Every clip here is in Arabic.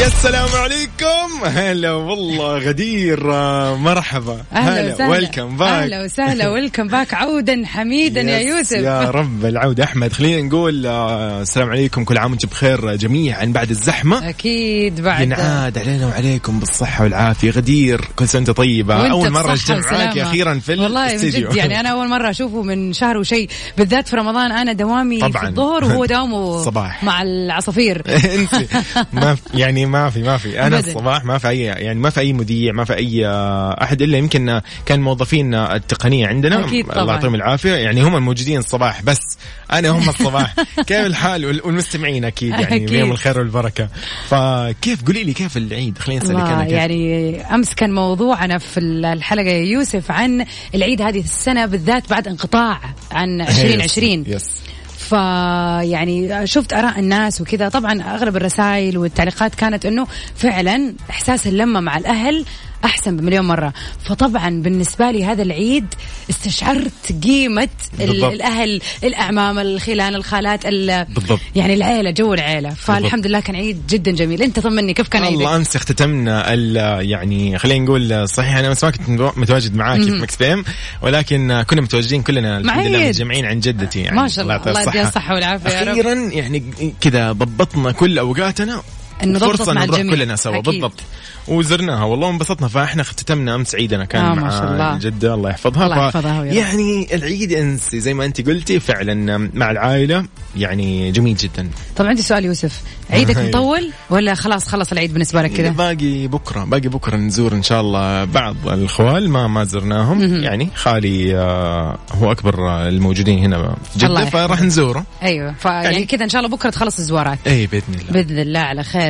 يا السلام عليكم. هلا والله غدير مرحبا. أهلا وسهلا. welcome back أهلا وسهلا welcome back عودا حميدا يا يوسف. يا رب العودة أحمد خلينا نقول آه، السلام عليكم. كل عام وأنتم بخير جميعا بعد الزحمة. أكيد بعد. ينعاد علينا وعليكم بالصحة والعافية. غدير كل سنة وأنت أول مرة بصحة اجتمع معك. أخيرا في والله جد يعني أنا أول مرة أشوفه من شهر وشيء بالذات في رمضان أنا دوامي طبعاً. في الظهر وهو دوامه صباح. مع العصافير. أنت ما يعني ما في ما في. أنا. الصباح ما في اي يعني ما في أي مذيع ما في أي آه، أحد إلا يمكن آه، كان موظفين آه، التقنية عندنا. الله يعطيهم العافية. يعني هم الموجودين الصباح بس أنا هم الصباح. كيف الحال؟ وال- والمستمعين أكيد يعني. بيوم الخير والبركة. فكيف؟ قولي لي كيف العيد؟ خلينا نسالك أنا كيف. يعني أمس كان موضوعنا في الحلقة يا يوسف عن العيد هذه السنة بالذات بعد انقطاع عن 2020 يس. فيعني شفت آراء الناس وكذا. طبعا أغلب الرسائل والتعليقات كانت إنه فعلا إحساس اللمة مع الأهل أحسن بمليون مرة. فطبعا بالنسبة لي هذا العيد استشعرت قيمة ال- بالضبط. الأهل الأعمام الخلان الخالات ال- بالضبط. يعني العيلة جو العيلة. فالحمد لله كان عيد جدا جميل. أنت طمني كيف كان والله عيدك؟ امس اختتمنا ال- يعني خلينا نقول صحيح أنا امس ما كنت متو- متواجد معاك في Mix PM ولكن كنا متواجدين كلنا الحمد لله. متجمعين عن جدتي. يعني ما شاء الله. يعطيها الله يديها الصحة. والعافية أخيرا يعني كذا ضبطنا كل أوقاتنا إنه ضبطت فرصة مع نروح الجميع. كلنا سوا أكيد. بالضبط وزرناها والله انبسطنا فإحنا اختتمنا أمس عيدنا كان آه، مع ما شاء الله. جدة الله يحفظها الله يحفظها. يعني العيد انسي زي ما أنت قلتي فعلا مع العائلة يعني جميل جدا طب عندي سؤال يوسف عيدك أيوة. مطول ولا خلاص خلص العيد بالنسبة لك كذا باقي بكرة باقي بكرة نزور إن شاء الله بعض الخوال ما ما زرناهم يعني خالي آه، هو أكبر آه، الموجودين هنا في جده. فراح نزوره أيوه فيعني يعني- كذا إن شاء الله بكرة تخلص الزوارات اي بإذن الله بإذن الله على خير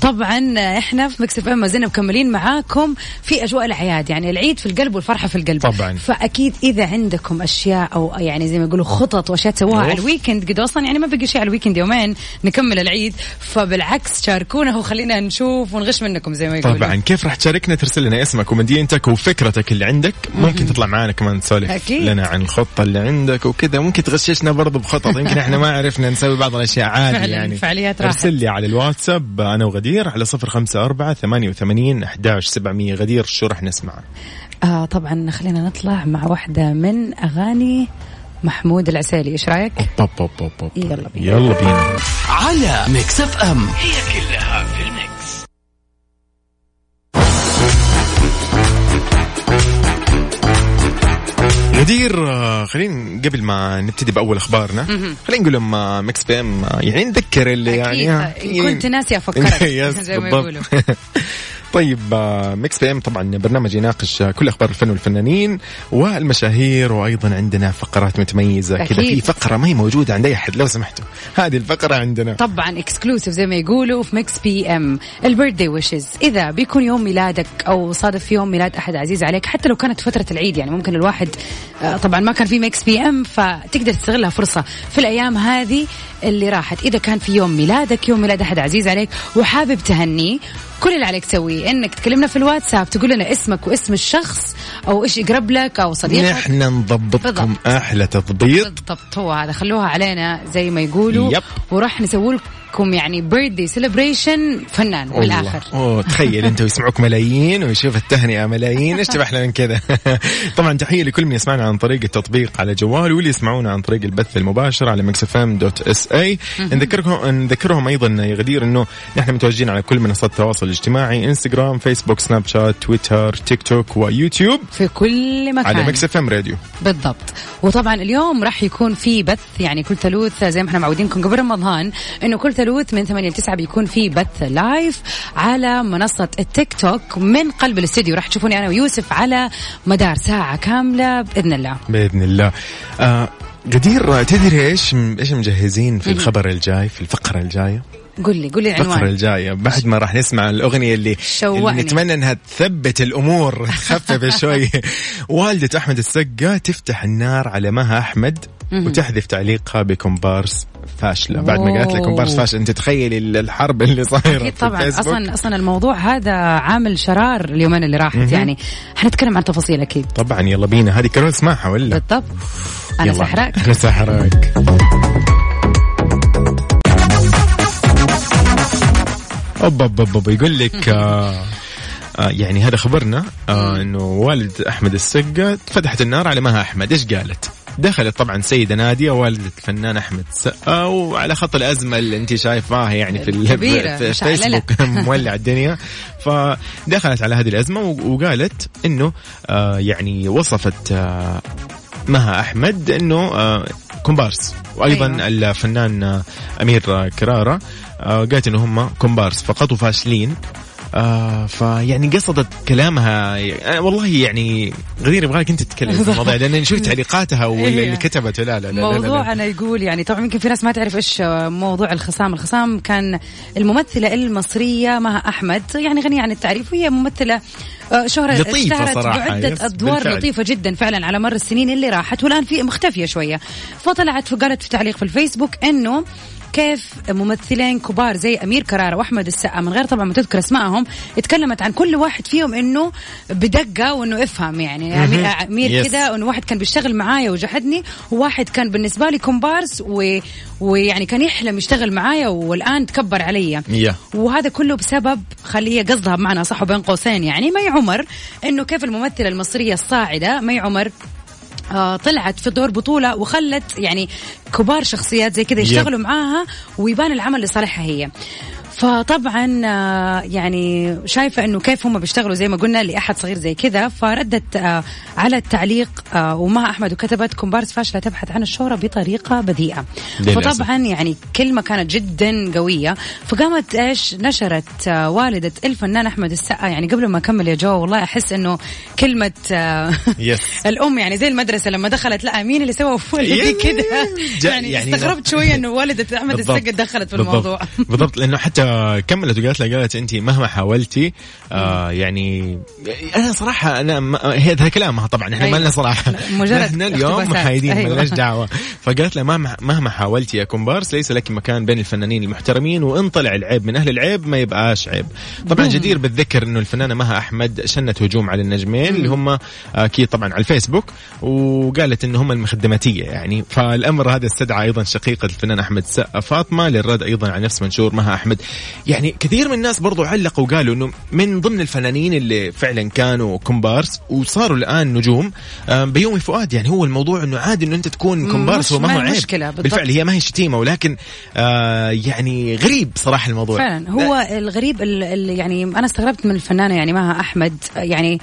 طبعا إحنا في Mix FM زلنا مكملين معاكم في أجواء الأعياد يعني العيد في القلب والفرحة في القلب. طبعاً. فأكيد إذا عندكم أشياء أو يعني زي ما يقولوا خطط وأشياء تسووها. على ال weekend قد أصلا يعني ما بقي شيء على ال weekend يومين نكمل العيد. فبالعكس شاركونا وخلينا نشوف ونغش منكم زي ما يقولوا. طبعا. كيف راح تشاركنا؟ ترسل لنا اسمك ومدينتك وفكرتك اللي عندك. ممكن تطلع معنا كمان تسولف. لنا عن الخطة اللي عندك وكذا. ممكن تغششنا برضو بخطط. يمكن إحنا ما عرفنا نسوي بعض الأشياء عادي فعلاً، يعني. فعاليات راحت. ارسل لي على الواتساب. أنا وغدير على صفر خمسة أربعة ثمانية وثمانين أحداش سبعمية. غدير شو راح نسمع؟ آه طبعا خلينا نطلع مع واحدة من أغاني محمود العسيلي إيش رأيك؟ بوب بوب بوب بوب. يلا بينا. يلا بينا. على Mix FM. هي كلها. غدير آه، خلينا قبل ما نبتدي بأول أخبارنا خلينا نقول لهم آه، Mix PM آه، يعني نتذكر اللي أكيد. يعني كنت ناسي أفكرك. yes، زي ما. يقولوا. طيب آه، Mix PM طبعا برنامج يناقش كل أخبار الفن والفنانين والمشاهير وأيضا عندنا فقرات متميزة كذا. في فقرة ما هي موجودة عند أي أحد لو سمحتوا. هذه الفقرة عندنا. طبعا exclusive زي ما يقولوا في Mix PM. ال birthday wishes إذا بيكون يوم ميلادك أو صادف في يوم ميلاد أحد عزيز عليك حتى لو كانت فترة العيد يعني ممكن الواحد آه، طبعا ما كان في Mix PM فتقدر تستغلها فرصة في الأيام هذه. اللي راحت. إذا كان في يوم ميلادك يوم ميلاد أحد عزيز عليك وحابب تهنيه كل اللي عليك تسويه إنك تكلمنا في الواتساب تقول لنا اسمك واسم الشخص أو إيش يقرب لك أو صديقك. نحن نضبطكم بالضبط. أحلى تضبيط. بالضبط. هو هذا خلوها علينا زي ما يقولوا. yep. وراح نسوي لكم يعني birthday celebration فنان بالآخر. أوه تخيل انت ويسمعوك ملايين ويشوف التهنئة ملايين. إيش أحلى من كذا؟ طبعا تحية لكل من يسمعنا عن طريق التطبيق على جوال واللي يسمعونا عن طريق البث المباشر على Mix FM dot SA نذكرهم نذكرهم أيضا يا غدير إنه نحن متواجدين على كل منصات التواصل الاجتماعي إنستغرام فيسبوك سناب شات تويتر تيك توك ويوتيوب. في كل مكان. على Mix FM Radio. بالضبط. وطبعا اليوم راح يكون في بث يعني كل ثلوث زي ما إحنا معودينكم قبل رمضان إنه كل ثلوث من 8 ل 9 بيكون في بث live على منصة التيك توك. من قلب الاستديو راح تشوفوني أنا ويوسف على مدار ساعة كاملة بإذن الله. بإذن الله. آه قدير تدري إيش إيش مجهزين في الخبر الجاي في الفقرة الجاية؟ قول لي قول لي الفقرة العنوان الجاية. بعد ما راح نسمع الأغنية اللي, شوقني. اللي نتمنى أنها تثبت الأمور تخفف شوي. والدة أحمد السقا تفتح النار على مها أحمد. وتحذف تعليقها بكومبارس فاشلة. بعد ما قالت لك كومبارس أوه. فاشلة أنت تخيلي الحرب اللي صايرة أكيد طبعا. أصلا أصلا الموضوع هذا عامل شرار اليومين اللي راحت. يعني حنتكلم عن تفاصيل أكيد. طبعا يلا بينا. هذه كرول اسمعها ولا؟ بالضبط. أنا. سحراك. أنا سحراك. أوب أوب أوب. يقول لك آه آه يعني هذا خبرنا آه إنه والد أحمد السقا فتحت النار على مها أحمد. إيش قالت؟ دخلت طبعا سيدة نادية والدة الفنان أحمد السقا وعلى خط الأزمة اللي أنت شايفاها يعني في في. فيسبوك مولع الدنيا فدخلت على هذه الأزمة وقالت إنه آه يعني وصفت آه مها أحمد إنه آه، كومبارس وأيضا أيوة. الفنان أمير كرارة قالت إنه هم كومبارس فقط وفاشلين آه فيعني قصدت كلامها آه والله يعني غدير يبغالك أنت تتكلم في الموضوع لأن شفت تعليقاتها واللي إيه. اللي كتبته لا لا لا, لا, لا, لا. موضوع أنا يقول يعني طبعا يمكن في ناس ما تعرف إيش موضوع الخصام، الخصام كان الممثلة المصرية مها أحمد يعني غنية عن التعريف وهي ممثلة شهرة لطيفة اشتهرت بعدة يس، أدوار بالفعل. لطيفة جدا فعلا على مر السنين اللي راحت والآن في مختفية شوية فطلعت وقالت في تعليق في الفيسبوك إنه كيف ممثلين كبار زي أمير كرارة وأحمد السقا من غير طبعا ما تذكر أسمائهم اتكلمت عن كل واحد فيهم إنه بدقة وإنه افهم يعني امير, أمير yes. كذا انه واحد كان بيشتغل معايا وجحدني وواحد كان بالنسبة لي كومبارس و... ويعني كان يحلم يشتغل معايا والآن تكبر علي. yeah. وهذا كله بسبب خليه قصدها بمعنى صح بين قوسين يعني مي عمر إنه كيف الممثلة المصرية الصاعدة مي عمر آه طلعت في دور بطولة وخلت يعني كبار شخصيات زي كذا يشتغلوا معاها ويبان العمل لصالحها هي. فطبعا آه، يعني شايفة إنه كيف هم بيشتغلوا زي ما قلنا لأحد صغير زي كذا فردت آه، على التعليق آه، ومها أحمد وكتبت كومبارس فاشلة تبحث عن الشهرة بطريقة بذيئة. فطبعا يعني كلمة كانت جدا قوية فقامت إيش نشرت والدة الفنان أحمد السقا يعني قبل ما أكمل يا جو والله أحس إنه كلمة. الأم يعني زي المدرسة لما دخلت لا مين اللي سوى ولدي يعني كذا يعني, يعني استغربت شوية إنه والدة أحمد. السقا دخلت في. الموضوع بالضبط لأنه حتى كملت وقالت لها قالت انت مهما حاولتي آه يعني أنا صراحة أنا ما هذا كلامها طبعا إحنا أيوة. ما لنا صراحة مجرد إحنا اليوم. محايدين أيوة. ما لناش دعوة فقالت لها مهما مهما حاولتي يا كومبارس ليس لك مكان بين الفنانين المحترمين وإن طلع العيب من أهل العيب ما يبقاش عيب طبعا. جدير بالذكر إنه الفنانة مها أحمد شنت هجوم على النجمين اللي هم أكيد طبعا على الفيسبوك وقالت إن هم المخدماتية يعني فالأمر هذا استدعى أيضا شقيقة الفنان أحمد السقا فاطمة للرد أيضا على نفس منشور مها أحمد يعني كثير من الناس برضو علقوا وقالوا إنه من ضمن الفنانين اللي فعلا كانوا كومبارس وصاروا الآن نجوم. بيومي فؤاد يعني هو الموضوع إنه عادي إنه أنت تكون كومبارس وما ما هو عيب. مشكلة، بالضبط. بالفعل هي ما هي شتيمة ولكن آه يعني غريب صراحة الموضوع. فعلا. هو الغريب ال- ال- يعني أنا استغربت من الفنانة يعني مها أحمد يعني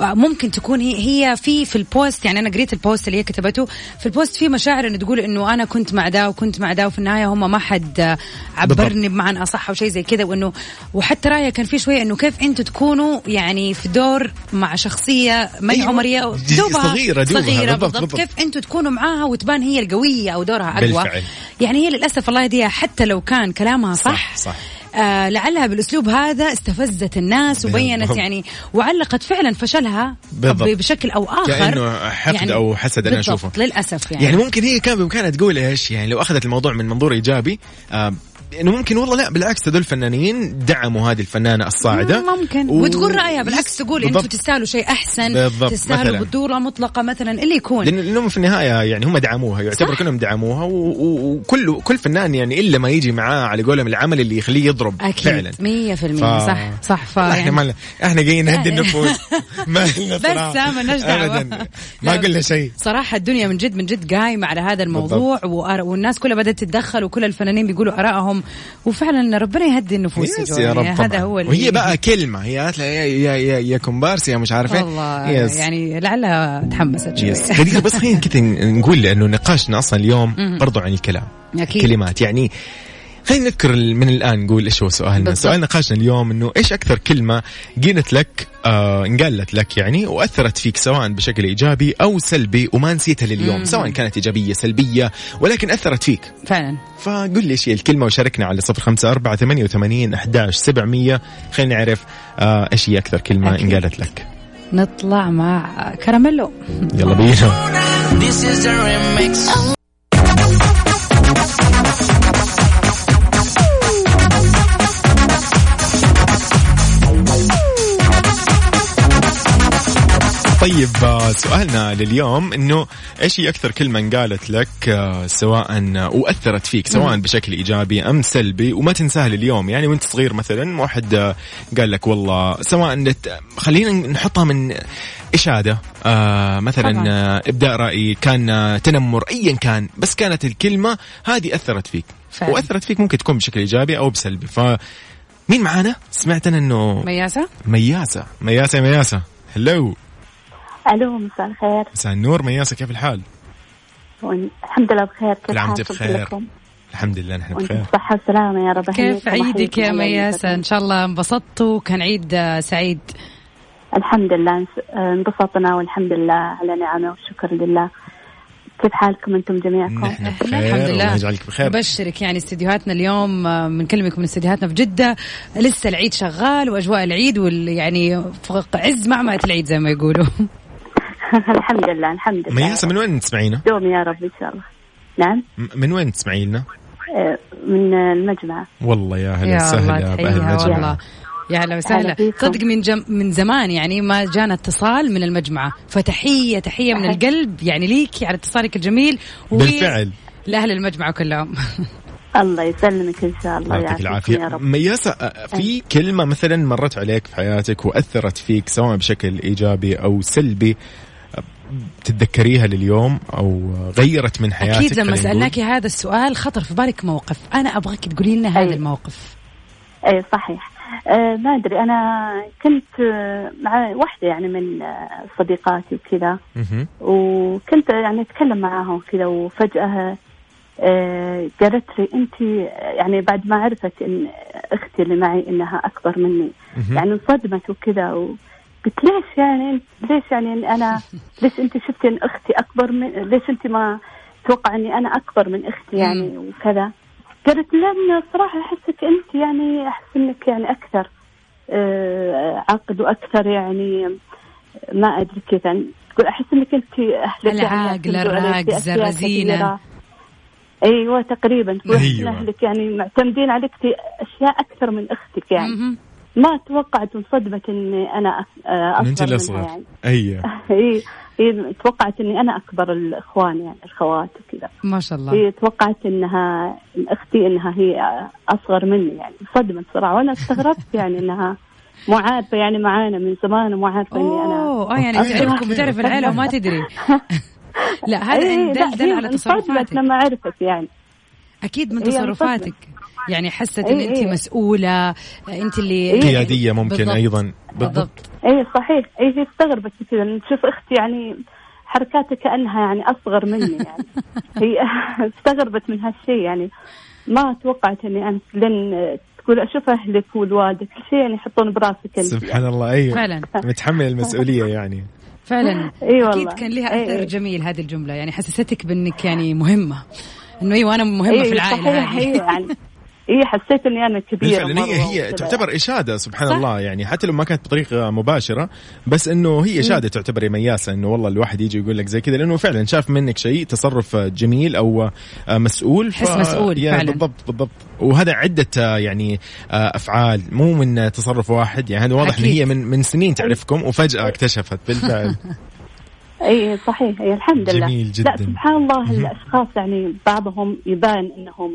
ممكن تكون هي هي في في ال post يعني أنا قريت ال post اللي هي كتبته في ال post في مشاعر انه تقول إنه أنا كنت مع دا وكنت مع دا وفي النهاية هم ما حد عبرني بمعنى أصح أو شيء زي كذا وانه وحتى رايه كان في شوية إنه كيف أنتم تكونوا يعني في دور مع شخصية مي أيوة. عمرية دي- دوبها صغيرة- دوبها. صغيرة بالضبط- بالضبط, بالضبط. كيف أنتم تكونوا معاها وتبان هي القوية أو دورها أقوى بالفعل. يعني هي للأسف الله يهديها حتى لو كان كلامها صح, صح، صح. آه لعلها بالأسلوب هذا استفزت الناس وبينت بالضبط. يعني وعلقت فعلا فشلها بالضبط. بشكل أو آخر كأنه حقد أو حسد أنا بالضبط، أشوفه. للأسف يعني, يعني ممكن هي كان بإمكانها تقول إيش يعني لو أخذت الموضوع من منظور إيجابي آه انه ممكن والله لا بالعكس هذول الفنانين دعموا هذه الفنانة الصاعدة ممكن و- وتقول رأيها بالعكس تقول أنتم. تستاهلوا شيء أحسن بالضبط، تستاهلوا. بطولة مطلقة مثلا اللي يكون لأن- لأنهم في النهاية يعني هم دعموها يعتبر صح. كلهم دعموها و- و- وكل كل فنان يعني إلا ما يجي معاه على قولهم العمل اللي يخليه يضرب فعلا أكيد 100% ف- صح صح ف إحنا يعني ما إحنا جايين نهدي النفوس ما لنا بس صراحة. ما لناش. ابدا ما. قلنا شيء صراحة الدنيا من جد من جد قايمة على هذا الموضوع والناس كلها بدأت تتدخل وكل الفنانين بيقولوا آرائهم وفعلا ربنا يهدي النفوس جو، يا رب يعني هذا هو اللي- وهي بقى كلمة. هي قالت لها يا يا يا, يا كومبارس يا مش عارف إيه. يعني لعلها تحمست شوي. يس. خلينا بس خلينا كذا نقول لأنه نقاشنا أصلا اليوم برضو عن الكلام. أكيد. كلمات. يعني خلينا نذكر من الآن نقول إيش هو سؤالنا. بالضبط. سؤال نقاشنا اليوم إنه إيش أكثر كلمة قيلت لك آه انقالت لك يعني وأثرت فيك سواء بشكل إيجابي أو سلبي وما نسيتها لليوم سواء كانت إيجابية سلبية ولكن أثرت فيك. فعلا. فقل لي إيش هي الكلمة وشاركنا على صفر خمسة أربعة ثمانية وثمانين أحداش سبعمية. خلينا نعرف آه إيش هي أكثر كلمة أكيد. انقالت لك. نطلع مع كراميلو. يلا بينا. طيب آه، سؤالنا لليوم إنه إيش هي أكثر كلمة انقالت لك آه، سواء آه، وأثرت فيك سواء بشكل إيجابي أم سلبي وما تنساها لليوم. يعني وأنت صغير مثلا واحد قال لك والله سواء نت- خلينا نحطها من إشادة آه مثلا طبعاً. آه إبداء رأي كان آه، تنمر ايا كان بس كانت الكلمة هذه أثرت فيك. فعلا. وأثرت فيك ممكن تكون بشكل إيجابي أو بسلبي. ف مين معانا؟ سمعت إنه مياسة مياسه مياسه مياسه هلو ألو مساء الخير. مساء النور مياسة كيف الحال؟ وإن- الحمد لله بخير كيف حالكم بخير. الحمد لله نحن بخير. بصحة وسلامة يا رب. كيف عيدك يا مياسة إن شاء الله انبسطتوا وكان عيد آه، سعيد. الحمد لله انس- انبسطنا والحمد لله على نعمه والشكر لله. كيف حالكم أنتم جميعكم؟ نحن بخير الحمد الله لله يجعلك بخير. نبشرك يعني استديوهاتنا اليوم آه، بنكلمك من استديوهاتنا في جدة. لسه العيد شغال وأجواء العيد وال يعني عز معمعة العيد زي ما يقولوا. الحمد لله الحمد لله. مياسة من وين تسمعينا؟ دوم يا رب إن شاء الله. نعم؟ من وين تسمعي لنا؟ آه، من المجمع. والله يا هلا يا وسهلا تحية المجمع. والله يا هلا وسهلا. صدق من جم من زمان يعني ما جانا اتصال من المجمعة فتحية تحية من القلب يعني ليك على اتصالك الجميل. و- بالفعل. لأهل المجمع كلهم. الله يسلمك إن شاء الله يعطيك يعافيكم العافية. يا رب. مياسة في كلمة مثلا مرت عليك في حياتك وأثرت فيك سواء بشكل إيجابي أو سلبي تتذكريها لليوم أو غيرت من حياتك أكيد لما؟ سألناك هذا السؤال خطر في بالك موقف أنا أبغاك تقولي لنا هذا أي. الموقف أي صحيح آه ما أدري أنا كنت آه، مع واحدة يعني من آه، صديقاتي وكذا. وكنت يعني أتكلم معاها وكذا وفجأة قالت لي أنت يعني بعد ما عرفت إن أختي اللي معي إنها أكبر مني. يعني انصدمت وكذا وقلت ليش يعني ليش يعني أنا ليش أنت شفتي أن أختي أكبر من ليش أنت ما توقع أني أنا أكبر من أختي يعني وكذا قالت لأن صراحة أحسك أنت يعني أحس أنك يعني أكثر آه، عقد وأكثر يعني ما أدري كيف يعني تقول أحس أنك أنت أهلك العاقل، يعتمدوا عليك في الراقزة، أشياء الرزينة. كثيرة. أيوه تقريبا تقول أيوة. أهلك يعني معتمدين عليك في أشياء أكثر من أختك يعني. ما توقعت انصدمت إني أنا أ- آه، إن أنت أصغر. يعني. أيوه هي توقعت إني أنا أكبر الإخوان يعني الخوات وكذا. ما شاء الله. هي توقعت إنها أختي إنها هي أصغر مني يعني. صدمت صراحة وأنا استغربت يعني إنها مو عارفة يعني معانا من زمان ومو عارفة إني أنا أوه آه يعني. تعرفكم وتعرف العيله وما تدري. لا هذا دل دل على انصدمت تصرفاتك. لما عرفت يعني. أكيد من تصرفاتك. يعني حست إن إيه، انت إيه. مسؤولة انت اللي قيادية ممكن بالضبط. أيضا. بالضبط. اي صحيح. اي هي استغربت كذا لأن تشوف أختي يعني حركاتها كأنها يعني أصغر مني يعني. هي استغربت من هالشيء يعني. ما توقعت إني أنا لن تقول أشوف اهلك ووالدك كل شيء يعني يحطون براسك أنت سبحان الله. أيوه فعلا. متحمل المسؤولية يعني. فعلا. اي والله. أكيد كان لها أثر. جميل هذه الجملة يعني حسستك بأنك يعني مهمة. إنه أيوه أنا مهمة في العائلة صحيح هذه. يعني. هي حسيت إني أنا كبيرة بالفعل هي هي. تعتبر إشادة سبحان صح. الله يعني حتى لو ما كانت بطريقة مباشرة بس إنه هي إشادة تعتبر يا مياسة إنه والله الواحد يجي يقول لك زي كذا لأنه فعلا شاف منك شيء تصرف جميل أو مسؤول حس مسؤول يا فعلا. بالضبط بالضبط وهذا عدة يعني أفعال مو من تصرف واحد يعني هذا واضح أكيد. هي من من سنين تعرفكم وفجأة اكتشفت بالفعل أي صحيح أي الحمد لله جميل جداً. لا سبحان الله الأشخاص يعني بعضهم يبان إنهم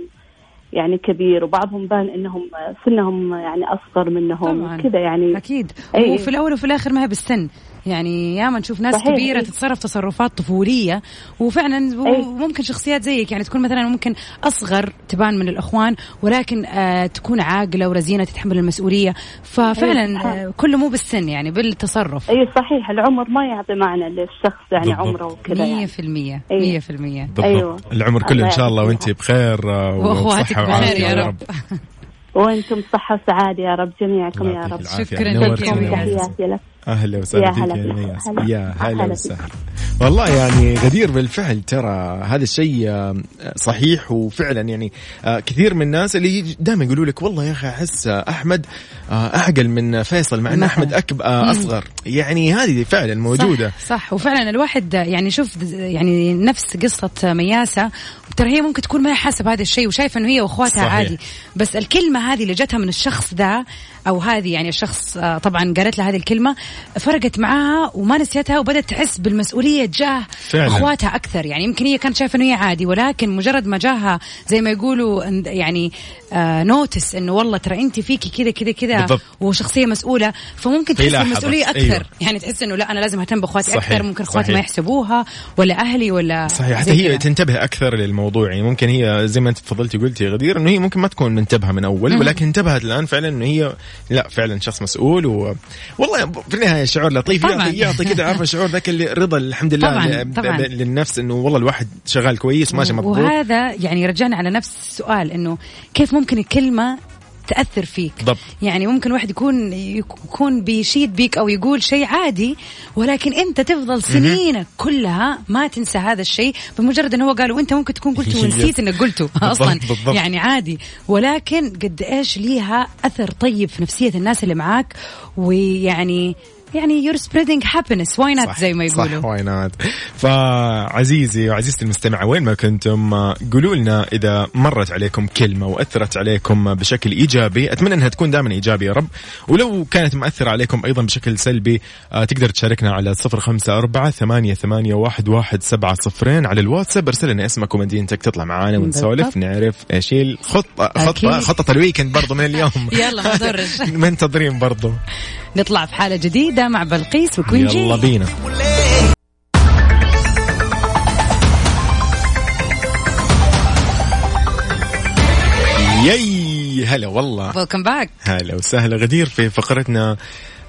يعني كبير وبعضهم يبان إنهم سنهم يعني أصغر منهم. كذا يعني أكيد إي. وفي الأول وفي الآخر ما هي بالسن يعني ياما نشوف ناس صحيح، كبيرة إيه. تتصرف تصرفات طفولية وفعلا إيه. ممكن شخصيات زيك يعني تكون مثلا ممكن أصغر تبان من الأخوان ولكن آه تكون عاقلة ورزينة تتحمل المسؤولية ففعلا إيه. آه كله مو بالسن يعني بالتصرف اي صحيح العمر ما يعطي معنى للشخص يعني بالضبط. عمره وكذا يعني. 100% إيه. 100% بالضبط أيوة. العمر كله إن شاء الله وانت بخير آه، بخير وعافية يا رب وأنتم صحه وسعادة يا رب جميعكم يا رب. شكراً نورتنا لك يا يا مياس. مياس. تحياتي لك أهلا وسهلا فيك يا هلا. يا هلا هلا وسهلا. والله يعني غدير بالفعل ترى هذا الشيء صحيح وفعلا يعني آه، كثير من الناس اللي دائما يقولوا لك والله يا أخي أحس أحمد آه، أعقل من فيصل مع إن مثلاً. أحمد أكب آه، أصغر. يعني هذه فعلا موجودة. صح, صح وفعلا الواحد يعني شوف يعني نفس قصة مياسة ترى هي ممكن تكون ما هي حاسة بهذا الشيء وشايفة إنه هي وأخواتها. عادي. بس الكلمة هذه اللي جتها من الشخص ذا أو هذه يعني الشخص آه، طبعا قالت لها هذه الكلمة فرقت معاها وما نسيتها وبدأت تحس بالمسؤولية تجاه. أخواتها أكثر يعني يمكن هي كانت شايفة إنه هي عادي ولكن مجرد ما جاها زي ما يقولوا يعني آه نوتس إنه والله ترى انت فيكي كذا كذا كذا بالضبط. وشخصية مسؤولة فممكن تحس لاحظت. بالمسؤولية أكثر أيوة. يعني تحس إنه لا أنا لازم أهتم بأخواتي. أكثر ممكن أخواتي. ما يحسبوها ولا أهلي ولا صحيح حتى هي كذا. تنتبه أكثر للموضوع يعني ممكن هي زي ما أنت تفضلتي قلتي غدير إنه هي ممكن ما تكون منتبهة من أول ولكن انتبهت الآن فعلا إنه هي لا فعلا شخص مسؤول و والله في النهاية شعور لطيف. يعطي يعطي كده عارفه الشعور ذاك اللي رضا الحمد لله طبعاً، طبعاً. للنفس إنه والله الواحد شغال كويس ماشي مضبوط وهذا يعني رجعنا على نفس السؤال إنه كيف ممكن الكلمة تأثر فيك. بالضبط. يعني ممكن واحد يكون يكون بيشيد بيك أو يقول شيء عادي ولكن أنت تفضل سنينك كلها ما تنسى هذا الشيء. بمجرد إنه هو قال وأنت ممكن تكون قلته ونسيت إنك قلته أصلا. بالضبط. يعني عادي. ولكن قد إيش ليها أثر طيب في نفسية الناس اللي معاك ويعني يعني you're spreading happiness. Why not? صح. زي ما صح يقولوا. Why not فعزيزي وعزيزتي المستمع وين ما كنتم آه، قولوا لنا إذا مرت عليكم كلمة وأثرت عليكم بشكل إيجابي. أتمنى إنها تكون دائما ايجابي يا رب. ولو كانت مؤثره عليكم أيضا بشكل سلبي آه، تقدر تشاركنا على صفر خمسة أربعة ثمانية, ثمانية واحد, واحد سبعة صفرين على الواتساب. أرسل لنا اسمك ومدينتك تطلع معانا ونسولف. نعرف إيش خطة أكيد. خطة ال weekend برضو من اليوم. يلا ما. منتظرين برضو. نطلع في حالة جديدة مع بلقيس و Queen G يلا بينا. yay هلا والله. welcome back هلا وسهلا غدير في فقرتنا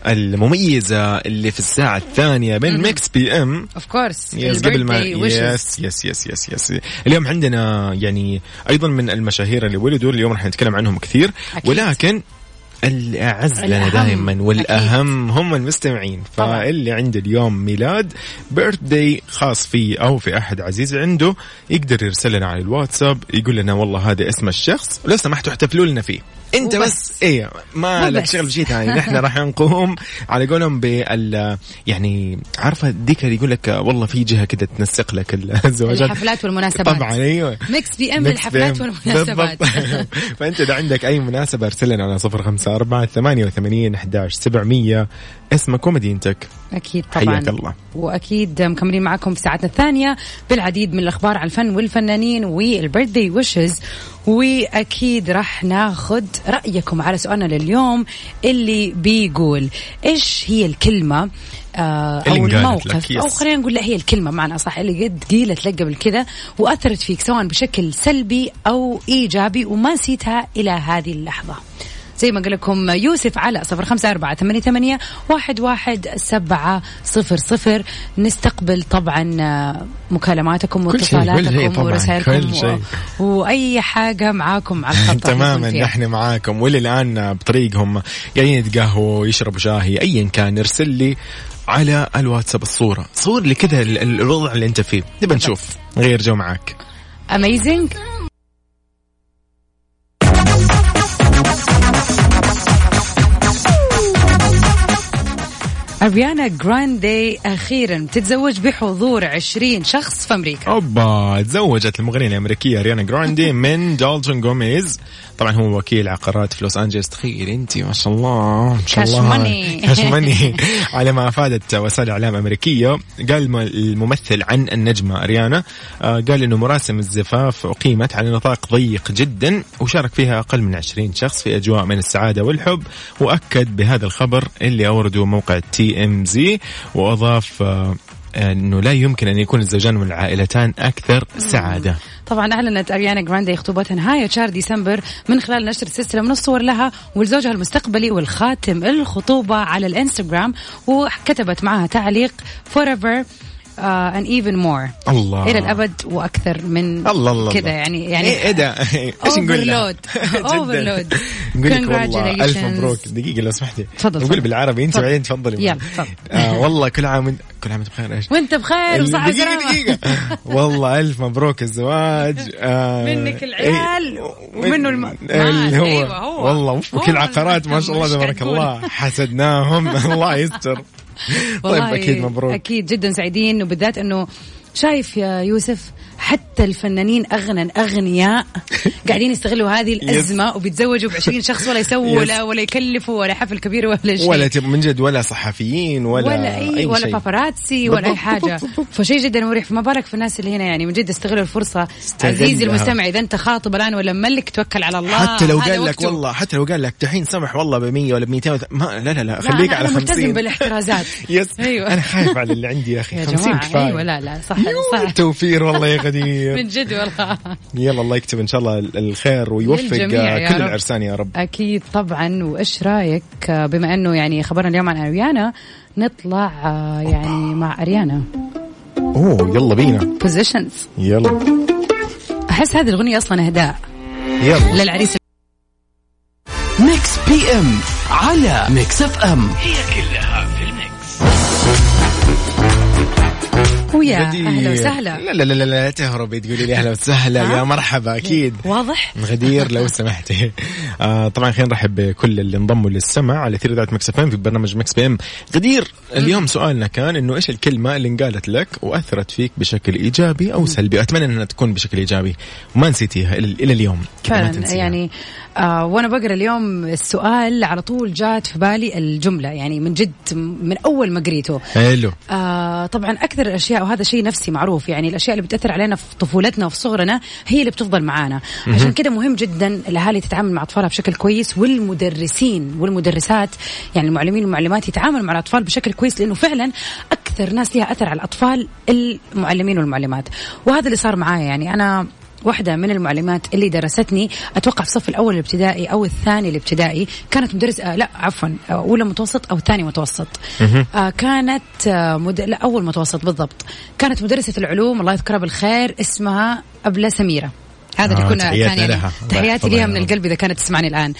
المميزة اللي في الساعة الثانية من Mix PM. of course yes قبل ما yes yes yes yes yes اليوم عندنا يعني أيضا من المشاهير اللي ولدوا اليوم راح نتكلم عنهم كثير. أكيد. ولكن الأعز لنا. دائما والأهم هم المستمعين. فاللي عنده اليوم ميلاد birthday خاص فيه أو في أحد عزيز عنده يقدر يرسل لنا على الواتساب يقول لنا والله هذا اسم الشخص ولو سمحتوا احتفلوا لنا فيه انت وبس. بس إيه ما لك. شغل بشيء ثاني نحن راح نقوم على قولهم بال يعني عارفة ديك اللي يقول لك والله في جهة كده تنسق لك الزواجات الحفلات والمناسبات طبعا أيوه Mix PM إم. والمناسبات. فأنت إذا عندك أي مناسبة أرسل لنا على صفر خمسة أربعة ثمانية وثمانين أحداش سبعمية اسمك ومدينتك أكيد طبعا حياك الله. وأكيد مكملين معكم في ساعتنا الثانية بالعديد من الأخبار عن الفن والفنانين وال birthday wishes وأكيد راح ناخذ رأيكم على سؤالنا لليوم اللي بيقول إيش هي الكلمة آه أو الموقف. أو خلينا نقول لا هي الكلمة معنى صح اللي قد قيلت لك قبل كذا وأثرت فيك سواء بشكل سلبي أو إيجابي وما نسيتها إلى هذه اللحظة زي ما قال لكم يوسف على صفر خمسة أربعة ثمانية, ثمانية واحد, واحد سبعة صفر صفر. نستقبل طبعا آه، مكالماتكم واتصالاتكم ورسائلكم. و... وأي حاجة معاكم على الخط تماما. نحن معاكم. واللي الآن بطريقهم قاعدين يتقهووا يشربوا شاهي ايا كان ارسل لي على الواتساب الصورة. صور لي كذا ال- ال- الوضع اللي أنت فيه. نبى نشوف. نغير جو معاك. amazing أريانا جراندي أخيرا تتزوج بحضور 20 شخص في أمريكا. أوبا تزوجت المغنية الأمريكية أريانا جراندي من دالتون جوميز طبعا هو وكيل عقارات في لوس انجلوس تخيل أنت ما شاء الله ما شاء الله. money. cash money على ما أفادت وسائل اعلام امريكيه قال الم- الممثل عن النجمة أريانا آه، قال إنه مراسم الزفاف أقيمت على نطاق ضيق جدا وشارك فيها أقل من 20 شخص في أجواء من السعادة والحب وأكد بهذا الخبر اللي اورده موقع TMZ وأضاف آه، إنه لا يمكن أن يكون الزوجان والعائلتان أكثر سعادة. طبعا أعلنت أريانا جراندي خطوبتها نهاية شهر ديسمبر من خلال نشر سلسله من الصور لها ولزوجها المستقبلي والخاتم الخطوبة على الإنستغرام وكتبت معها تعليق forever and even more الله إلى الأبد وأكثر من الله الله كذا. يعني يعني إيه إيه ده إيش نقول. جداً. Overload. نقول لك والله ألف. مبروك دقيقة لو سمحتي تفضل، نقول. بالعربي انت تفضل. بعدين تفضلي يلا، تفضل. آه والله كل عام كل عام وانت بخير إيش وانت بخير وصحة دقيقة دقيقة والله ألف مبروك الزواج آه منك العيال إيه، ومنه الم- اللي مال. هو, أيوة، هو. والله وكل عقارات ما شاء الله تبارك. الله حسدناهم الله يستر طيب أكيد مبروك. أكيد جدا سعيدين وبالذات إنه شايف يا يوسف حتى الفنانين أغنى أغنياء قاعدين يستغلوا هذه الأزمة وبيتزوجوا ب 20 شخص ولا يسووا يس. ولا ولا يكلفوا ولا حفل كبير ولا شيء. ولا من جد ولا صحفيين ولا, ولا اي ولا شيء. باباراتسي ولا أي بالضبط، حاجة. بالضبط، بالضبط. فشيء جدا مريح. فما بالك في الناس اللي هنا يعني من جد استغلوا الفرصة. استغلها. عزيزي المستمع إذا أنت خاطب الآن ولا مملك توكل على الله. حتى لو قال لك. والله حتى لو قال لك دحين سمح والله ب 100 ولا ب 200 ما لا لا لا خليك على أنا ملتزم 50 بالاحترازات. يس. أيوة. أنا خايف على اللي عندي يا أخي. يا 50 جماعة كفاية. أيوه لا لا صح صح. توفير والله يا غدير من جد والله. يلا الله يكتب إن شاء الله الخير ويوفق يا كل. العرسان يا رب. أكيد طبعا. وإيش رأيك؟ آه، بما إنه يعني خبرنا اليوم عن أريانا نطلع آه، يعني مع أريانا. أوه يلا بينا. Positions يلا. أحس هذه الأغنية أصلا أهداء. يلا. للعريس. Mix PM على Mix FM ويا غدير. أهلا وسهلا. لا لا لا لا, تهربي تقولي لي أهلا وسهلا؟ يا مرحبا أكيد. واضح؟ غدير لو سمحتي. آه طبعا خلينا نرحب بكل اللي انضموا للسمع على ثير ذات Mix في برنامج Mix PM. غدير اليوم سؤالنا كان إنه إيش الكلمة اللي انقالت لك وأثرت فيك بشكل إيجابي أو سلبي؟ أتمنى إنها تكون بشكل إيجابي. وما نسيتيها إلى اليوم. فعلا. يعني آه وأنا بقرأ اليوم السؤال على طول جات في بالي الجملة يعني من جد من أول ما قريته. حلو. آه طبعا أكثر الأشياء وهذا شيء نفسي معروف. يعني الأشياء اللي بتأثر علينا في طفولتنا وفي صغرنا هي اللي بتفضل معانا. عشان كده مهم جدا الأهالي تتعامل مع أطفالها بشكل كويس والمدرسين والمدرسات يعني المعلمين والمعلمات يتعاملوا مع الأطفال بشكل كويس لأنه فعلا أكثر ناس لها أثر على الأطفال المعلمين والمعلمات. وهذا اللي صار معايا. يعني أنا واحدة من المعلمات اللي درستني. أتوقع في الصف الأول الابتدائي أو الثاني الابتدائي كانت مدرس آه لا عفوا آه، أولى متوسط أو ثاني متوسط. آه كانت آه مد... لا أول متوسط بالضبط. كانت مدرسة العلوم الله يذكرها بالخير اسمها أبلة سميرة. هذا اللي آه، كنا تحياتنا كان يعني لها. تحياتي لها من. القلب إذا كانت تسمعني الآن.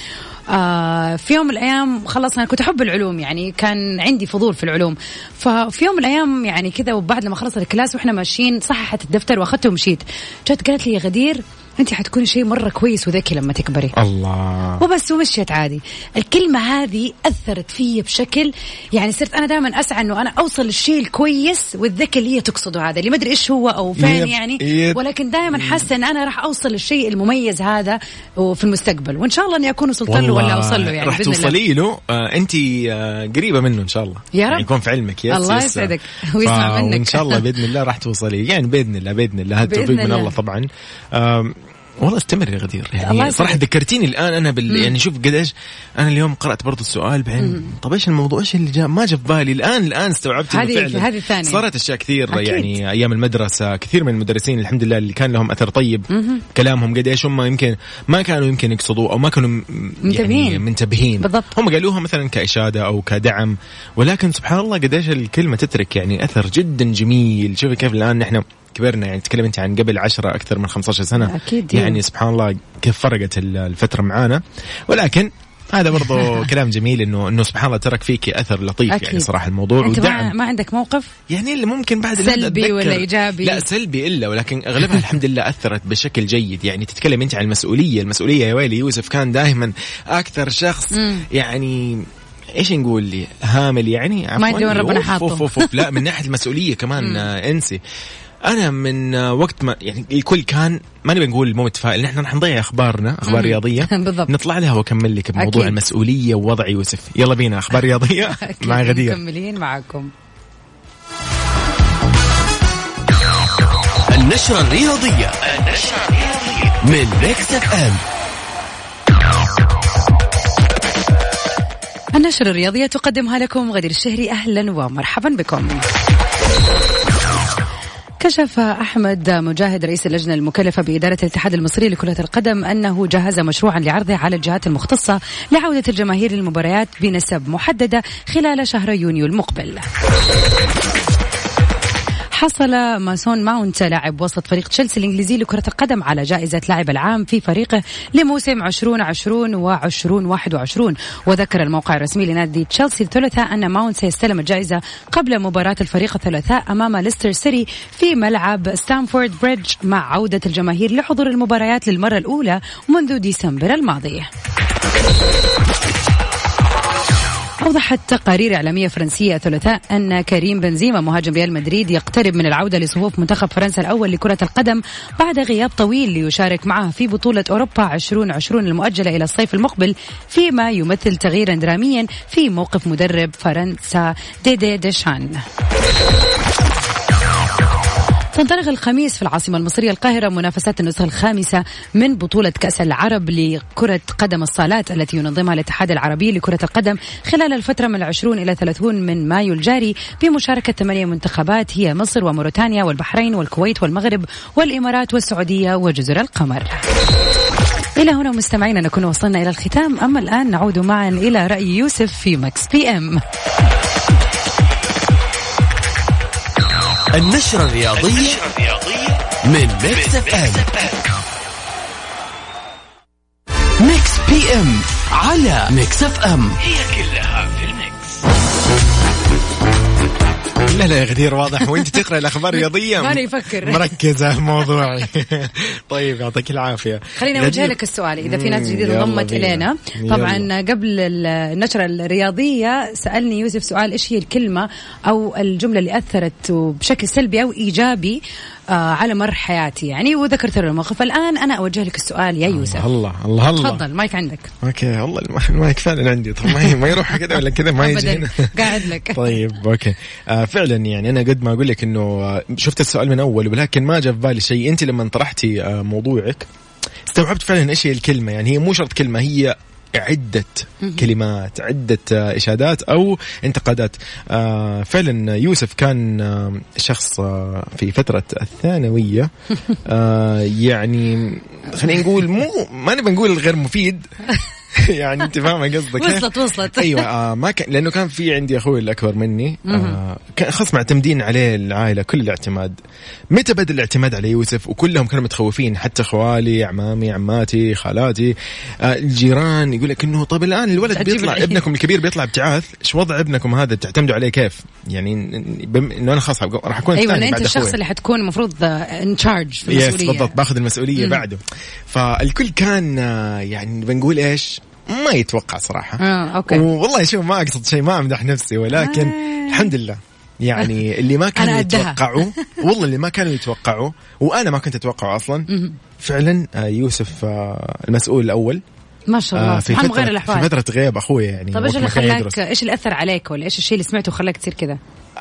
آه في يوم من الأيام خلص أنا كنت أحب العلوم يعني كان عندي فضول في العلوم. ففي يوم من الأيام يعني كذا وبعد لما خلصت الكلاس وإحنا ماشيين صححت الدفتر واخذته ومشيت جت قالت لي يا غدير أنت حتكوني شيء مرة كويس وذكي لما تكبري الله وبس ومشيت عادي الكلمة هذه أثرت في بشكل يعني صرت أنا دائما أسعى أنه أنا أوصل للشيء الكويس والذكي اللي هي تقصده هذا اللي ما أدري إيش هو أو فين يب- يعني yep. ولكن دائما حاسة أن أنا راح أوصل للشيء المميز هذا في المستقبل وإن شاء الله أني أكون وصلت له ولا أوصل له يعني راح. توصلي له آه انت آه قريبة منه إن شاء الله يا رب. يعني يكون في علمك يس- الله يس- يسعدك ويسمع منك. وإن شاء الله بإذن الله راح توصلي يعني بإذن الله بإذن الله هذا التوفيق من الله. طبعا آم، والله استمر يا غدير يعني. صراحة ذكرتيني الآن أنا بال يعني شوف قديش أنا اليوم قرأت برضو السؤال بعدين طب إيش الموضوع إيش اللي جاء ما جاء في بالي الان الآن استوعبت هذه- فعلا هذه الثانية. صارت أشياء كثير أكيد. يعني أيام المدرسة كثير من المدرسين الحمد لله اللي كان لهم أثر طيب كلامهم قد إيش هم يمكن ما كانوا يمكن يقصدوه أو ما كانوا منتبهين. يعني منتبهين بالضبط. هم قالوها مثلا كإشادة أو كدعم ولكن سبحان الله قديش الكلمة تترك يعني أثر جدا جميل شوفي كيف الآن نحن كبرنا يعني تكلم أنت عن قبل 10 أكثر من 15 سنة أكيد. يعني سبحان الله كيف فرقت ال- الفترة معانا ولكن هذا برضو كلام جميل انه إنه سبحان الله ترك فيك أثر لطيف أكيد. يعني صراحة الموضوع ما, ودعم ما عندك موقف يعني اللي ممكن بعد سلبي ولا إيجابي؟ لا سلبي إلا ولكن أغلبها الحمد لله أثرت بشكل جيد يعني تتكلم أنت عن المسؤولية المسؤولية يا ويلي يوسف كان دائما أكثر شخص مم. يعني إيش نقول لي هامل يعني ما. يدري وين ربنا حاطه. لا من ناحية المسؤولية كمان أنسي أنا من وقت ما يعني الكل كان ما نبي نقول مو متفائل. نحن راح نضيع أخبارنا أخبار مم. رياضية. بالضبط. نطلع لها وأكمل لك بموضوع أكيد. المسؤولية ووضع يوسف يلا بينا أخبار رياضية. مع غدير. مكملين معكم النشرة الرياضية. النشرة الرياضية من Mix FM النشرة الرياضية تقدمها لكم غدير الشهري. أهلا ومرحبا بكم. كشف أحمد مجاهد رئيس اللجنة المكلفة بإدارة الاتحاد المصري لكرة القدم أنه جهز مشروعا لعرضه على الجهات المختصة لعودة الجماهير للمباريات بنسب محددة خلال شهر يونيو المقبل. حصل ماسون ماونت لاعب وسط فريق تشيلسي الإنجليزي لكرة القدم على جائزة لاعب العام في فريقه لموسم 2020 و 2021 وذكر الموقع الرسمي لنادي تشيلسي الثلاثاء أن ماونت سيستلم الجائزة قبل مباراة الفريق الثلاثاء أمام ليستر سيتي في ملعب ستانفورد بريدج مع عودة الجماهير لحضور المباريات للمرة الأولى منذ ديسمبر الماضي. أوضحت تقارير إعلامية فرنسية الثلاثاء أن كريم بنزيما مهاجم ريال مدريد يقترب من العودة لصفوف منتخب فرنسا الأول لكرة القدم بعد غياب طويل ليشارك معه في بطولة أوروبا 2020 المؤجلة إلى الصيف المقبل فيما يمثل تغييرا دراميا في موقف مدرب فرنسا ديدي ديشان. تنطلق الخميس في العاصمة المصرية القاهرة منافسات النسخة الخامسة من بطولة كأس العرب لكرة قدم الصالات التي ينظمها الاتحاد العربي لكرة القدم خلال الفترة من 20 إلى 30 من مايو الجاري بمشاركة ثمانية منتخبات هي مصر وموريتانيا والبحرين والكويت والمغرب والإمارات والسعودية وجزر القمر. إلى هنا مستمعينا نكون وصلنا إلى الختام. أما الآن نعود معا إلى رأي يوسف في Mix PM النشرة الرياضية من Mix FM Mix PM على Mix FM لا لا يا غدير واضح وانت تقرأ الأخبار الرياضيه ماني يفكر. مركزة موضوعي طيب يعطيك العافية خليني. أوجه لك السؤال إذا في ناس جديدة انضمت. إلينا يلا. طبعا قبل النشرة الرياضية سألني يوسف سؤال إيش هي الكلمة أو الجملة اللي أثرت بشكل سلبي أو إيجابي على مر حياتي يعني وذكرت له الموقف. الآن أنا أوجه لك السؤال يا يوسف. الله الله الله. تفضل مايك عندك. okay والله الم- المايك فعلا عندي. طب ما ما يروح كذا ولا كذا ما يجي هنا. قاعد لك. طيب okay. آه فعلا يعني أنا قد ما أقول لك إنه آه، شفت السؤال من أول ولكن ما جاء في بالي شيء. أنت لما طرحتي آه موضوعك استوعبت فعلا إيش هي الكلمة. يعني هي مو شرط كلمة هي عدة كلمات عدة آه، إشادات أو انتقادات. آه فعلا يوسف كان آه شخص في فترة الثانوية. يعني خلينا نقول مو ما نبي نقول غير مفيد. يعني أنت فاهمة قصدك؟ وصلت وصلت. أيوه آه ما كان لأنه كان في عندي أخوي الاكبر مني آه كان خلاص معتمدين عليه العائلة كل الاعتماد. متى بدأ الاعتماد على يوسف؟ وكلهم كانوا متخوفين حتى خوالي عمامي عماتي خالاتي. آه الجيران يقول لك إنه طيب الآن الولد بيطلع. ابنكم الكبير بيطلع ابتعاث إيش وضع ابنكم هذا؟ تعتمدوا عليه كيف؟ يعني بم... إنه أنا خلاص راح أكون أيوه أنت الشخص أخوي. اللي حتكون المفروض in charge في yes المسؤوليه بالضبط باخذ المسؤولية. بعده. فالكل كان آه، يعني بنقول إيش؟ ما يتوقع صراحة آه okay والله شوف ما أقصد شيء ما أمدح نفسي ولكن آه. الحمد لله يعني اللي ما كانوا. يتوقعوا والله اللي ما كانوا يتوقعوا وأنا ما كنت أتوقعه أصلا فعلا آه، يوسف آه، المسؤول الأول ما شاء الله آه، في مغير فتره الأحوال في فترة غياب أخوي يعني طيب إيش اللي خلاك. إيش اللي أثر عليك ولا إيش الشيء اللي سمعته خلاك تصير كذا؟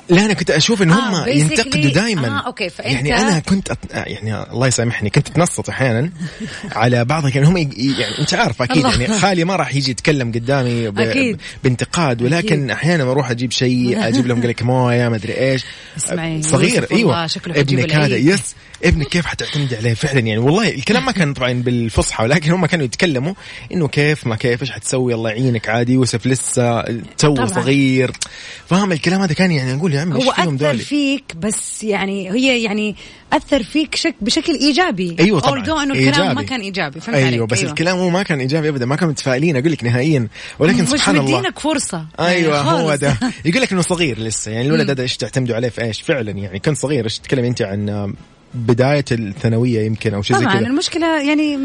لا أنا كنت أشوف إن هم آه، ينتقدوا دائما آه، أوكي، فأنت- يعني أنا كنت أت... يعني الله يسامحني كنت أتنصت أحيانا على بعض يعني هم ي... يعني أنت عارف أكيد. يعني خالي ما راح يجي يتكلم قدامي ب... أكيد. بانتقاد ولكن أكيد. أحيانا أروح أجيب شيء أجيب لهم قال مويه ما أدري إيش اسمعي، صغير إيوه ابنك هذا. yes ابنك كيف حتعتمد عليه فعلا يعني؟ والله الكلام ما كان طبعا بالفصحى ولكن هم كانوا يتكلموا إنه كيف ما كيف إيش حتسوي؟ الله يعينك عادي يوسف لسه تو. صغير. فاهم الكلام هذا كان يعني؟ أقول يا عمي هو أثر دولي فيك بس يعني هي يعني أثر فيك شك بشكل إيجابي. أيوه طبعا إنه الكلام إيجابي. ما كان إيجابي فهمت أيوه عليك بس أيوة. الكلام هو ما كان إيجابي ابدا ما كانوا متفائلين أقول لك نهائيا. ولكن مش سبحان الله. مدينك فرصة. أيوه يعني هو خالص. ده. يقول لك إنه صغير لسه يعني الولد هذا إيش تعتمدوا عليه في إيش؟ فعلا يعني كان صغير. إيش تتكلم أنت عن بداية الثانوية يمكن أو شيء زي طبعا كذا. المشكلة يعني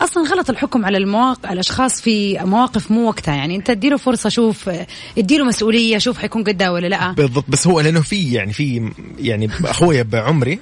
أصلا غلط الحكم على المواقع الأشخاص في مواقف مو وقتها. يعني أنت اديله فرصة شوف اديله مسؤولية شوف حيكون قدها ولا لأ. بالضبط بس هو لأنه في يعني في يعني أخويا بعمري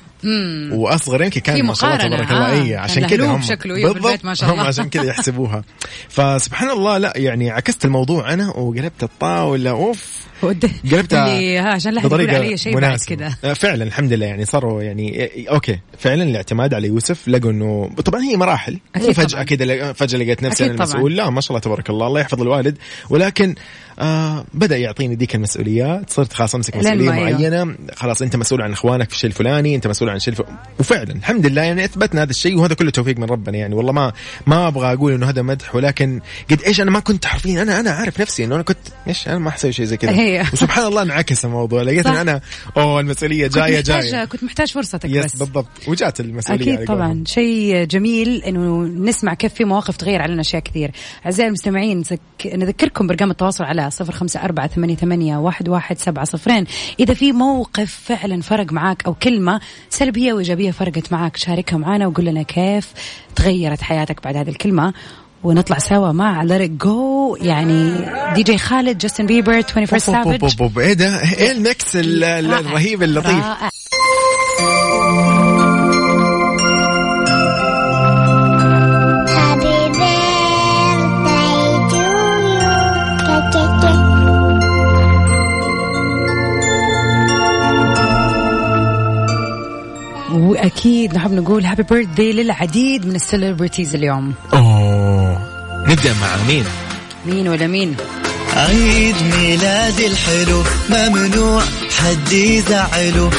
واصغر يمكن كان ما شاء الله. تبارك الله. آه، اي عشان كذا هم شكله، بالضبط ما شاء الله. هم عشان كذا يحسبوها. فسبحان الله لا يعني عكست الموضوع أنا وقلبت الطاولة. أوف. قلبتها اللي ها عشان لا يقول علي شيء بعد. كذا آه، فعلا الحمد لله. يعني صاروا يعني آه، أوكي. فعلا الاعتماد على يوسف لقوا إنه طبعا هي مراحل. مو أكيد فجأة. كذا فجأة لقيت نفسي أنا. المسؤول. لا ما شاء الله تبارك الله. الله يحفظ الوالد. ولكن آه بدأ يعطيني ذيك المسؤوليات. صرت خلاص أمسك مسؤولية أيوه. معينة. خلاص أنت مسؤول عن إخوانك في الشيء الفلاني أنت مسؤول عن الف... وفعلا الحمد لله يعني أثبتنا هذا الشيء وهذا كله توفيق من ربنا. يعني والله ما ما أبغى أقول إنه هذا مدح ولكن قد إيش أنا ما كنت حرفيا أنا أنا عارف نفسي إنه أنا كنت إيش أنا ما احسوي شيء زي كذا. وسبحان الله انعكس الموضوع. لقيت. إن أنا أوه المسؤولية كنت جاية محتاج جاية. كنت محتاج فرصتك يس بس. بالضبط. وجات المسؤولية أكيد. طبعا. شيء جميل إنه نسمع كيف في مواقف تغير علينا أشياء كثير. أعزائي المستمعين نذك- نذكركم برقم التواصل على صفر خمسة أربعة ثمانية ثمانية واحد واحد سبعة صفرين. إذا في موقف فعلا فرق معاك أو كلمة سلبية وإيجابية فرقت معاك. شاركها معنا وقول لنا كيف تغيرت حياتك بعد هذه الكلمة. ونطلع سوا مع It Go. يعني دي جي خالد جاستن بيبر 21 أوف، أوف، أوف، Savage. أوف، أوف، إيه ده؟ إيه ال mix. الرهيب اللطيف؟ رائع. وأكيد نحب نقول happy birthday للعديد من ال celebrities اليوم. أوه. نبدأ مع مين؟ مين ولا مين؟ عيد ميلاد الحلو ممنوع حد يزعله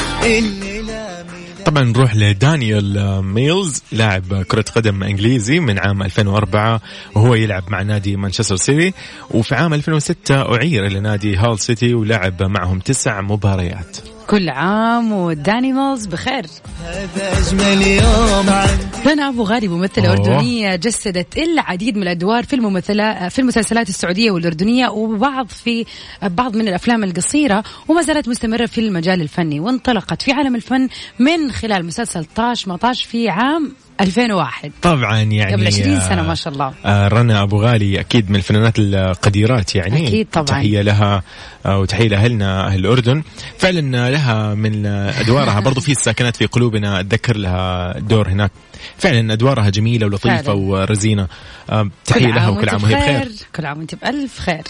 طبعا نروح لدانيال ميلز لاعب كرة قدم إنجليزي من عام 2004 وهو يلعب مع نادي مانشستر سيتي وفي عام 2006 أعير إلى نادي هال سيتي ولعب معهم تسع مباريات. كل عام والدانيمالز بخير هذا أجمل يوم رنا أبو غالي ممثلة أوه. أردنية جسدت العديد من الأدوار في الممثلة في المسلسلات السعودية والأردنية وبعض في بعض من الأفلام القصيرة وما زالت مستمرة في المجال الفني وانطلقت في عالم الفن من خلال مسلسل طاش مطاش في عام 2001 طبعا يعني قبل 20 آه، سنة ما شاء الله. آه، رنا أبو غالي أكيد من الفنانات القديرات يعني. أكيد طبعاً. تحية لها آه، وتحية لأهلنا أهل الأردن. فعلا لها من آه، أدوارها برضو في الساكنات في قلوبنا. أتذكر لها دور هناك. فعلا أدوارها جميلة ولطيفة فعلاً. ورزينة. آه، تحية لها وكل عام وهي بخير. كل عام وأنت بألف خير.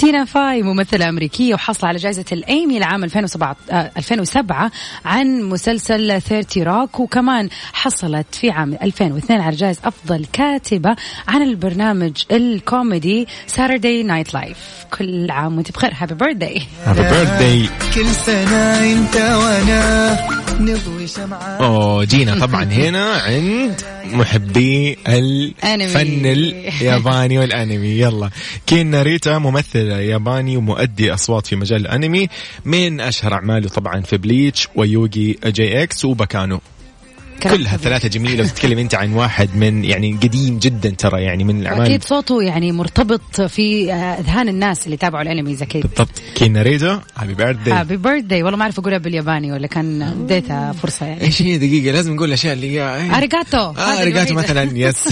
تينا فاي ممثلة أمريكية وحصل على جائزة الأيمي لعام 2007 آه، 2007 عن مسلسل 30 روك وكمان حصلت في عام 2002 على جائزة أفضل كاتبة عن البرنامج الكوميدي Saturday Night Live كل عام وأنت بخير. happy birthday happy birthday كل سنة انت وأنا نضوي شمعة. أوه جينا طبعا هنا عند محبي الفن الياباني والأنمي. يلا. كين ناريتا ممثل ياباني ومؤدي أصوات في مجال الأنمي. من أشهر أعماله طبعا في بليتش ويوغي جي إكس وباكانو. كلها ثلاثة جميلة وتتكلم أنت عن واحد من يعني قديم جدا ترى يعني من الأعمال. أكيد صوته يعني مرتبط في آه، أذهان الناس اللي تابعوا ال animes أكيد بالضبط. كين ناريتا happy birthday happy birthday والله ما أعرف أقولها بالياباني ولا كان أديتها فرصة يعني. إيش هي دقيقة؟ لازم نقول الأشياء اللي هي ありがとう آه رجعت مثلا yes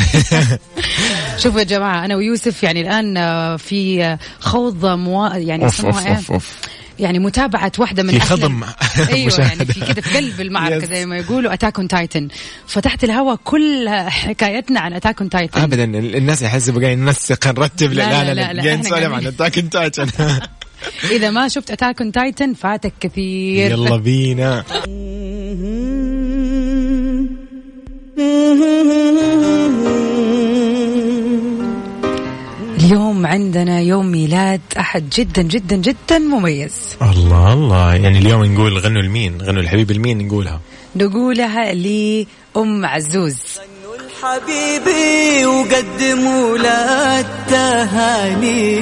شوفوا يا جماعة أنا ويوسف يعني الآن آه، في آه، خوض موا... يعني أوف يسموها أوف إيه؟ يعني متابعة واحدة من في خضم. أيوه يعني. في كده في قلب المعركة Yes. زي ما يقولوا Attack on Titan فتحت الهواء كل حكايتنا عن Attack on Titan ابدا الناس يحسبوا قاعدين ننسق نرتب لا، لا لا، لا لا, نسولف عن Attack on Titan إذا ما شفت Attack on Titan فاتك كثير. يلا بينا. اليوم عندنا يوم ميلاد أحد جدا جدا جدا مميز. الله الله. يعني اليوم نقول غنوا لمين؟ غنوا الحبيب لمين نقولها. نقولها لأم عزوز. حبيبي وقدموا له التهاني.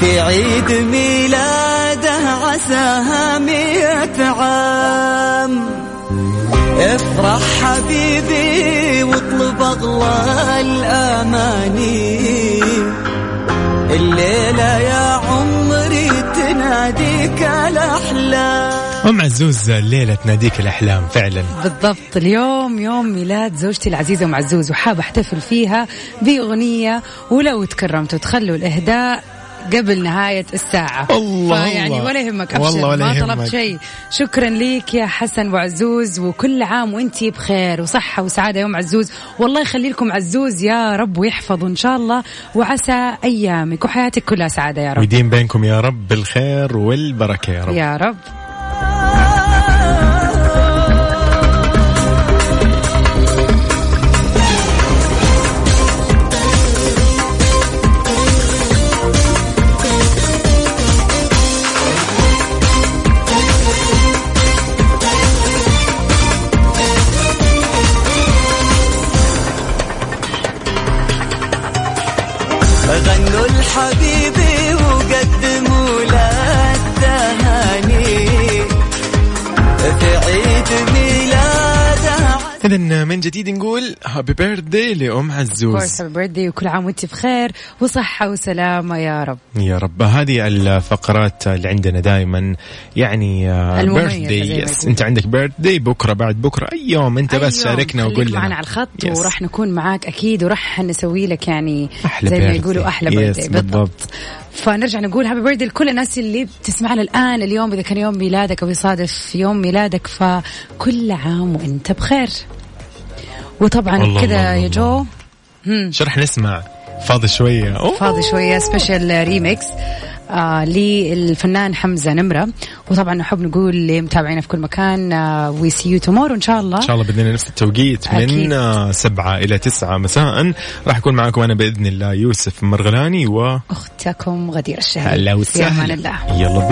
في عيد ميلاده عساها مئة عام. افرح حبيبي واطلب أغلى الأماني. الليلة يا عمري تناديك الأحلام. أم عزوز الليلة تناديك الأحلام فعلا. بالضبط. اليوم يوم ميلاد زوجتي العزيزة أم عزوز وحاب أحتفل فيها بأغنية ولو تكرمتوا تخلوا الإهداء قبل نهاية الساعة. الله فيعني الله. ولا يهمك أبشر. والله ولا ما. طلبت شيء. شكرا ليك يا حسن وعزوز وكل عام وإنتي بخير وصحة وسعادة يوم عزوز. والله يخلي لكم عزوز يا رب ويحفظه إن شاء الله وعسى أيامك وحياتك كلها سعادة يا رب. ويديم بينكم يا رب بالخير والبركة يا رب. يا رب. غنوا الحبيبي وقدموا له اذا من جديد نقول happy birthday لأم عزوز happy birthday وكل عام وانت بخير وصحة وسلامة يا رب يا رب هذه الفقرات اللي عندنا دائما يعني birthday ما yes. أنت عندك birthday بكرة بعد بكرة أي يوم أنت بس أيوة، شاركنا وقول لنا معنا على الخط yes. وراح نكون معاك أكيد وراح نسوي لك يعني أحلى زي ما. يقولوا أحلى birthday بالضبط. فنرجع نقول happy birthday لكل الناس اللي بتسمعنا الآن اليوم. إذا كان يوم ميلادك أو يصادف يوم ميلادك فكل عام وأنت بخير. وطبعا كذا يا. جو. شو راح نسمع. فاضي شوية. أوه. فاضي شوية special remix آه للفنان حمزة نمرة. وطبعا نحب نقول لمتابعينا في كل مكان we see you tomorrow إن شاء الله. إن شاء الله بإذن الله نفس التوقيت من أكيد. آه، سبعة إلى تسعة مساء. راح اكون معكم أنا بإذن الله يوسف مرغلاني و أختكم غدير الشهري هلا وسهلا. الله. يلا بينا.